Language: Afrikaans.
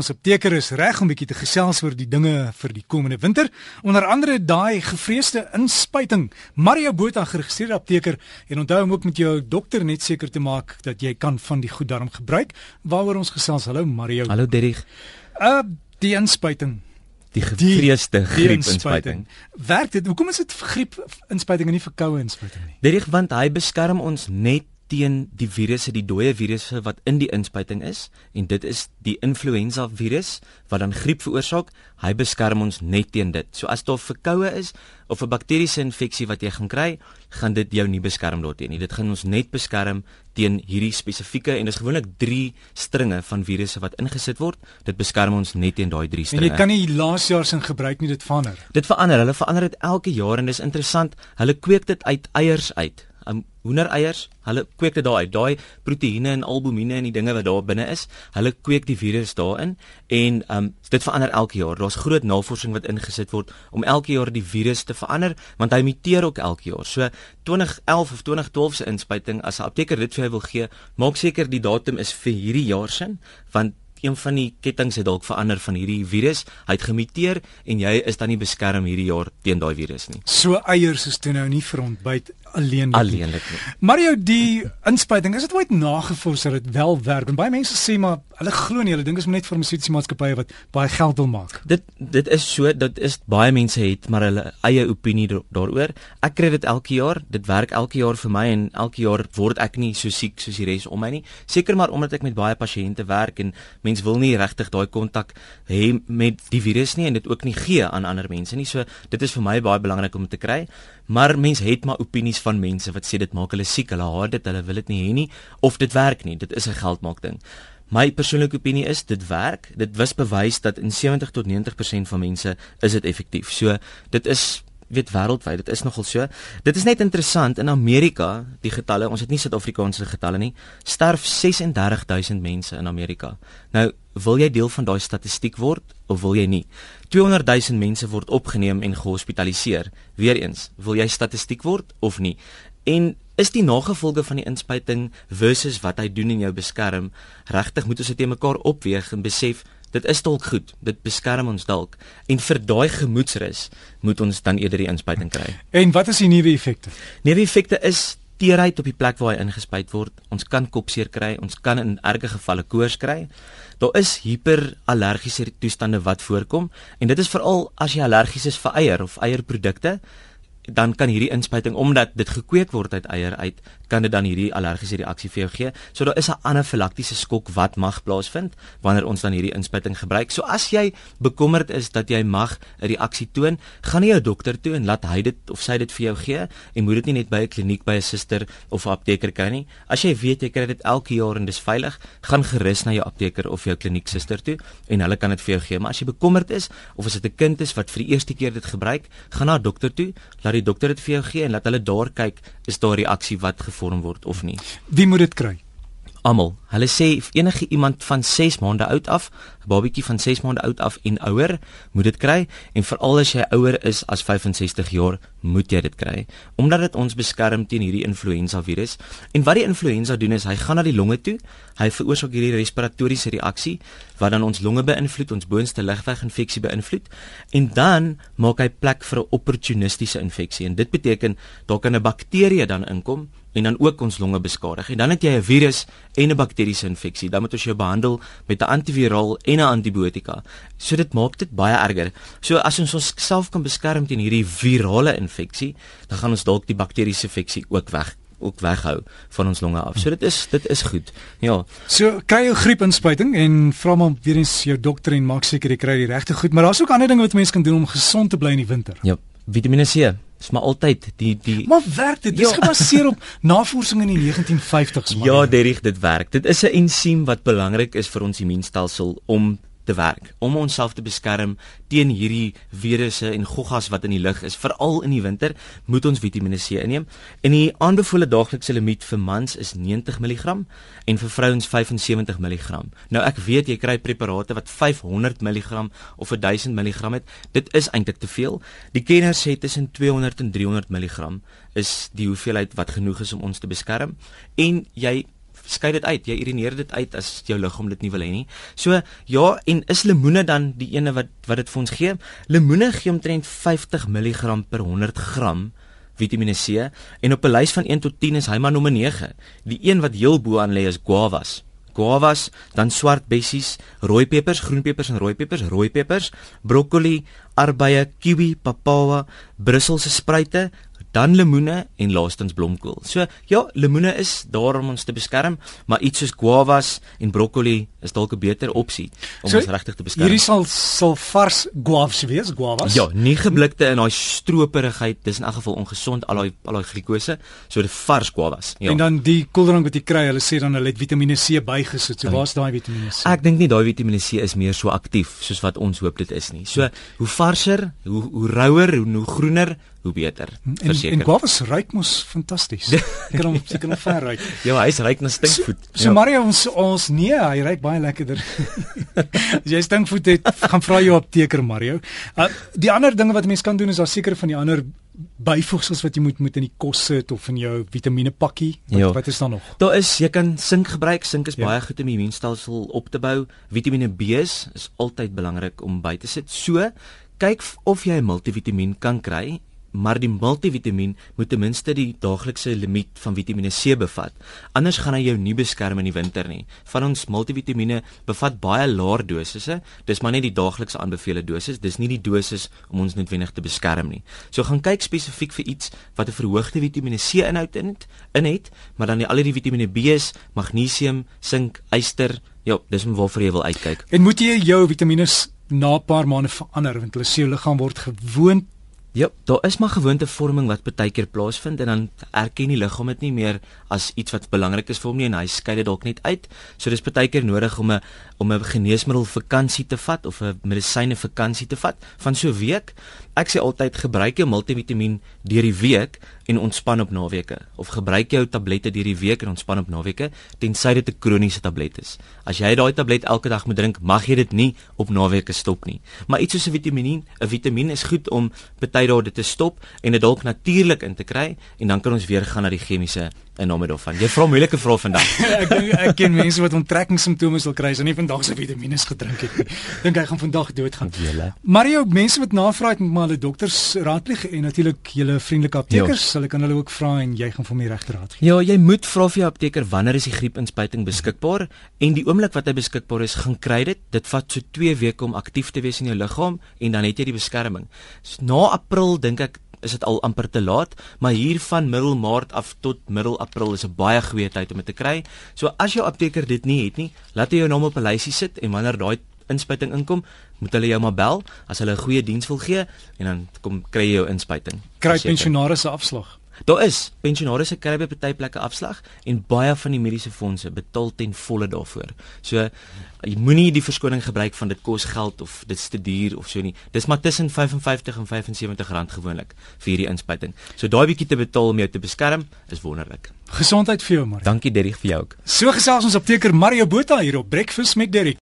Ons apteker is reg om bietjie te gesels oor die dinge vir die komende winter. Onder andere daai gevreesde inspuiting. Mario Botha geregistreerde apteker en onthou om ook met jou dokter net seker te maak dat jy kan van die goed daarom gebruik. Waaroor ons gesels. Hallo Mario. Hallo Derrick. Uh die inspuiting. Die gevreesde griepinspuiting. Werk dit? Hoekom is dit griep inspuiting en nie vir koue inspuiting nie? Derrick want hy beskerm ons net teen die virusse, die dooie virusse wat in die inspuiting is en dit is die influenza virus wat dan griep veroorsaak. Hy beskerm ons net teen dit. So as daar verkoue is of 'n bakteriese infeksie wat jy gaan kry, gaan dit jou nie beskerm daarteen nie. Dit gaan ons net beskerm teen hierdie spesifieke en dis gewoonlik 3 stringe van virusse wat ingesit word. Dit beskerm ons net teen daai 3 stringe. En jy kan nie laas jaar se gebruik nie dit verander. Dit verander. Hulle verander dit elke jaar en dis interessant. Hulle kweek dit uit eiers uit hoendereiers, hulle kweek dit daar uit. Daai proteïene en albumine en die dinge wat daar binne is, hulle kweek die virus daarin en um dit verander elke jaar. Daar's groot navorsing wat ingesit word om elke jaar die virus te verander want hy muteer ook elke jaar. So 2011 of 2012 se inspuiting as 'n apteker dit vir jou wil gee, maak seker die datum is vir hierdie jaar sin want een van die kettinge het dalk verander van hierdie virus. Hy het gemuteer en jy is dan nie beskerm hierdie jaar teen daai virus nie. So eiers is toe nou nie vir ontbyt alleenlik. Alleenlik. Mario die inspuiting, is dit ooit nagevors dat dit wel werk? En baie mense sê maar hulle glo nie, hulle dink dit is net farmaseutiese maatskappye wat baie geld wil maak. Dit dit is so, dit is baie mense het maar hulle eie opinie daaroor. Ek kry dit elke jaar, dit werk elke jaar vir my en elke jaar word ek nie so siek soos die res om my nie. Seker maar omdat ek met baie pasiënte werk en mense wil nie regtig daai kontak hê met die virus nie en dit ook nie gee aan ander mense nie. So dit is vir my baie belangrik om te kry. Maar mense het maar opinies van mense wat sê dit maak hulle siek, hulle haat dit, hulle wil dit nie hê nie of dit werk nie. Dit is 'n geldmaak ding. My persoonlike opinie is dit werk. Dit wys bewys dat in 70 tot 90% van mense is dit effektief. So dit is weet wêreldwyd, dit is nogal so. Dit is net interessant in Amerika, die getalle, ons het nie Suid-Afrikaanse getalle nie, sterf 36000 mense in Amerika. Nou, wil jy deel van daai statistiek word of wil jy nie? 200 000 mense word opgeneem en gehospitaliseer. Weereens, wil jy statistiek word of nie? En is die nagevolge van die inspuiting versus wat hy doen in jou beskerm regtig moet ons dit te mekaar opweeg en besef dit is dalk goed dit beskerm ons dalk en vir daai gemoedsrus moet ons dan eerder die inspuiting kry en wat is die nuwe effekte nuwe effekte is teerheid op die plek waar hy ingespuit word. Ons kan kopseer kry ons kan in erge gevalle koors kry. Daar is hiperallergiese toestande wat voorkom en dit is veral as jy allergies is vir eier of eierprodukte dan kan hierdie inspuiting omdat dit gekweek word uit eier uit kan dit dan hierdie allergiese reaksie vir jou gee. So daar is 'n anafilaktiese skok wat mag plaasvind wanneer ons dan hierdie inspuiting gebruik. So as jy bekommerd is dat jy mag 'n reaksie toon, gaan na jou dokter toe en laat hy dit of sy dit vir jou gee en moet dit nie net by 'n kliniek by 'n suster of 'n apteker kry nie. As jy weet jy kry dit elke jaar en dis veilig, gaan gerus na jou apteker of jou kliniek suster toe en hulle kan dit vir jou gee. Maar as jy bekommerd is of as dit 'n kind is wat vir die eerste keer dit gebruik, gaan na 'n dokter toe, laat die dokter dit vir jou gee en laat hulle daar kyk is daar reaksie wat gevorm word of nie. Wie moet dit kry? Almal. Hulle sê enige iemand van 6 maande oud af, 'n babatjie van 6 maande oud af en ouer, moet dit kry. En veral as jy ouer is as 65 jaar, moet jy dit kry. Omdat dit ons beskerm teen hierdie influenza virus. En wat die influenza doen is hy gaan na die longe toe, hy veroorsaak hierdie respiratoriese reaksie wat dan ons longe beïnvloed, ons boonste lugweginfeksie beïnvloed. En dan maak hy plek vir 'n opportunistiese infeksie. En dit beteken daar kan 'n bakterie dan inkom en dan ook ons longe beskadig. En dan het jy 'n virus en 'n bakteriese infeksie. Dan moet ons jou behandel met 'n antiviraal en 'n antibiotika. So dit maak dit baie erger. So as ons onsself kan beskerm teen hierdie virale infeksie, dan gaan ons dalk die bakteriese infeksie ook weg ook weghou van ons longe af. So dit is dit is goed. Ja. So kry jou griepinspuiting en vra maar weer eens jou dokter en maak seker jy kry die regte goed, maar daar's ook ander dinge wat mense kan doen om gesond te bly in die winter. Ja, Vitamiene C is maar altyd die die Maar werk dit? Dis ja. gebaseer op navorsing in die 1950s man. Ja, Derrick, dit werk. Dit is 'n ensiem wat belangrik is vir ons immuunstelsel om te werk om onsself te beskerm teen hierdie virusse en goggas wat in die lug is veral in die winter moet ons Vitamiene C inneem. En die aanbevole daaglikse limiet vir mans is 90 mg en vir vrouens 75 mg nou ek weet jy kry preparate wat 500 mg of 1000 mg het. Dit is eintlik te veel. Die kenners sê tussen 200 en 300 mg is die hoeveelheid wat genoeg is om ons te beskerm. En jy skei dit uit. Jy urineer dit uit as jou liggaam dit nie wil hê nie. So ja, en is lemoene dan die ene wat wat dit vir ons gee? Lemoene gee omtrent 50 mg per 100 gram Vitamiene C en op 'n lys van 1 tot 10 is hy maar nommer 9. Die een wat heel bo aan lê is guavas guavas, dan swart bessies, rooi pepers, groen pepers en rooi pepers, rooi pepers, broccoli, arbeie, kiwi, papawa, Brusselse spruite, dan lemoene en laastens blomkool. So ja, lemoene is daar om ons te beskerm, maar iets soos guavas en broccoli is dalk 'n beter opsie om so, ons regtig te beskerm. Hierdie sal sal vars guavas wees, guavas. Ja, nie geblikte in daai stroperigheid, dis in elk geval ongesond al daai al daai glikose, so dit vars guavas. Ja. En dan die koeldrank wat jy kry, hulle sê dan hulle het Vitamiene C bygesit. So waar's daai Vitamiene C? Ek dink nie daai Vitamiene C is meer so aktief soos wat ons hoop dit is nie. So hoe varser, hoe hoe rouer, hoe, hoe groener hoe beter verseker. En, en guavas ruik mos fantasties. Ek kan hom seker nog ver ruik. Ja, hy's ryk na stinkvoet. So, so ja. Mario ons ons nee, hy ruik baie lekkerder. As jy stinkvoet het, gaan vra jou apteker Mario. Uh, die ander dinge wat mense kan doen is daar seker van die ander byvoegsels wat jy moet moet in die kos sit of in jou vitamiene pakkie. Wat, ja. wat is daar nog? Daar is jy kan sink gebruik. Sink is ja. baie goed om die immuunstelsel op te bou. Vitamiene B is altyd belangrik om by te sit. So kyk of jy 'n multivitamiin kan kry maar die multivitamiin moet ten minste die daaglikse limiet van Vitamiene C bevat. Anders gaan hy jou nie beskerm in die winter nie. Van ons multivitamiene bevat baie laer dosisse. Dis maar net die daagliks aanbevole dosis. Dis nie die dosis om ons noodwendig te beskerm nie. So gaan kyk spesifiek vir iets wat 'n verhoogde Vitamiene C inhoud in het, in het, maar dan die al die Vitamiene B's, magnesium, sink, yster, ja, dis waarvoor jy wil uitkyk. En moet jy jou vitamiene na 'n paar maande verander want hulle jou liggaam word gewoond Ja, daar is maar gewoontevorming wat baie keer plaasvind en dan erken die liggaam dit nie meer as iets wat belangrik is vir hom nie en hy skei dit dalk net uit. So dis baie keer nodig om 'n om 'n geneesmiddel vakansie te vat of 'n medisyne vakansie te vat van so 'n week. Ek sê altyd gebruik jou multivitamiin deur die week en ontspan op naweke of gebruik jou tablette deur die week en ontspan op naweke tensy dit 'n kroniese tablet is. As jy daai tablet elke dag moet drink, mag jy dit nie op naweke stop nie. Maar iets soos 'n vitamien, 'n vitamien is goed om baie dae dit te stop en dit dalk natuurlik in te kry en dan kan ons weer gaan na die chemiese in nome daarvan. Jy vra moeilike vrae vandag. ek dink ek ken mense wat onttrekkingssimptome sal kry as hulle nie vandag se vitamiene gedrink het nie. Dink hy gaan vandag doodgaan. Mario, mense wat navraag met maar hulle dokters raadpleeg en natuurlik julle vriendelike aptekers, ja. hulle kan hulle ook vra en jy gaan vir my regte raad gee. Ja, jy moet vra vir jou apteker wanneer is die griepinspuiting beskikbaar en die oomblik wat hy beskikbaar is, gaan kry dit. Dit vat so 2 weke om aktief te wees in jou liggaam en dan het jy die beskerming. So, na April dink ek is dit al amper te laat, maar hier van middel Maart af tot middel April is 'n baie goeie tyd om dit te kry. So as jou apteker dit nie het nie, laat hy jou naam op 'n lysie sit en wanneer daai inspuiting inkom, moet hulle jou maar bel as hulle 'n goeie diens wil gee en dan kom kry jy jou inspuiting. Kry pensionaars se afslag. Daar is pensionaars se kry by party plekke afslag en baie van die mediese fondse betaal ten volle daarvoor. So jy moenie die verskoning gebruik van dit kos geld of dit is te duur of so nie. Dis maar tussen 55 en 75 rand gewoonlik vir hierdie inspuiting. So daai bietjie te betaal om jou te beskerm is wonderlik. Gesondheid vir jou, Mario. Dankie Derrick vir jou ook. So gesels ons apteker Mario Botha hier op Breakfast met Derrick.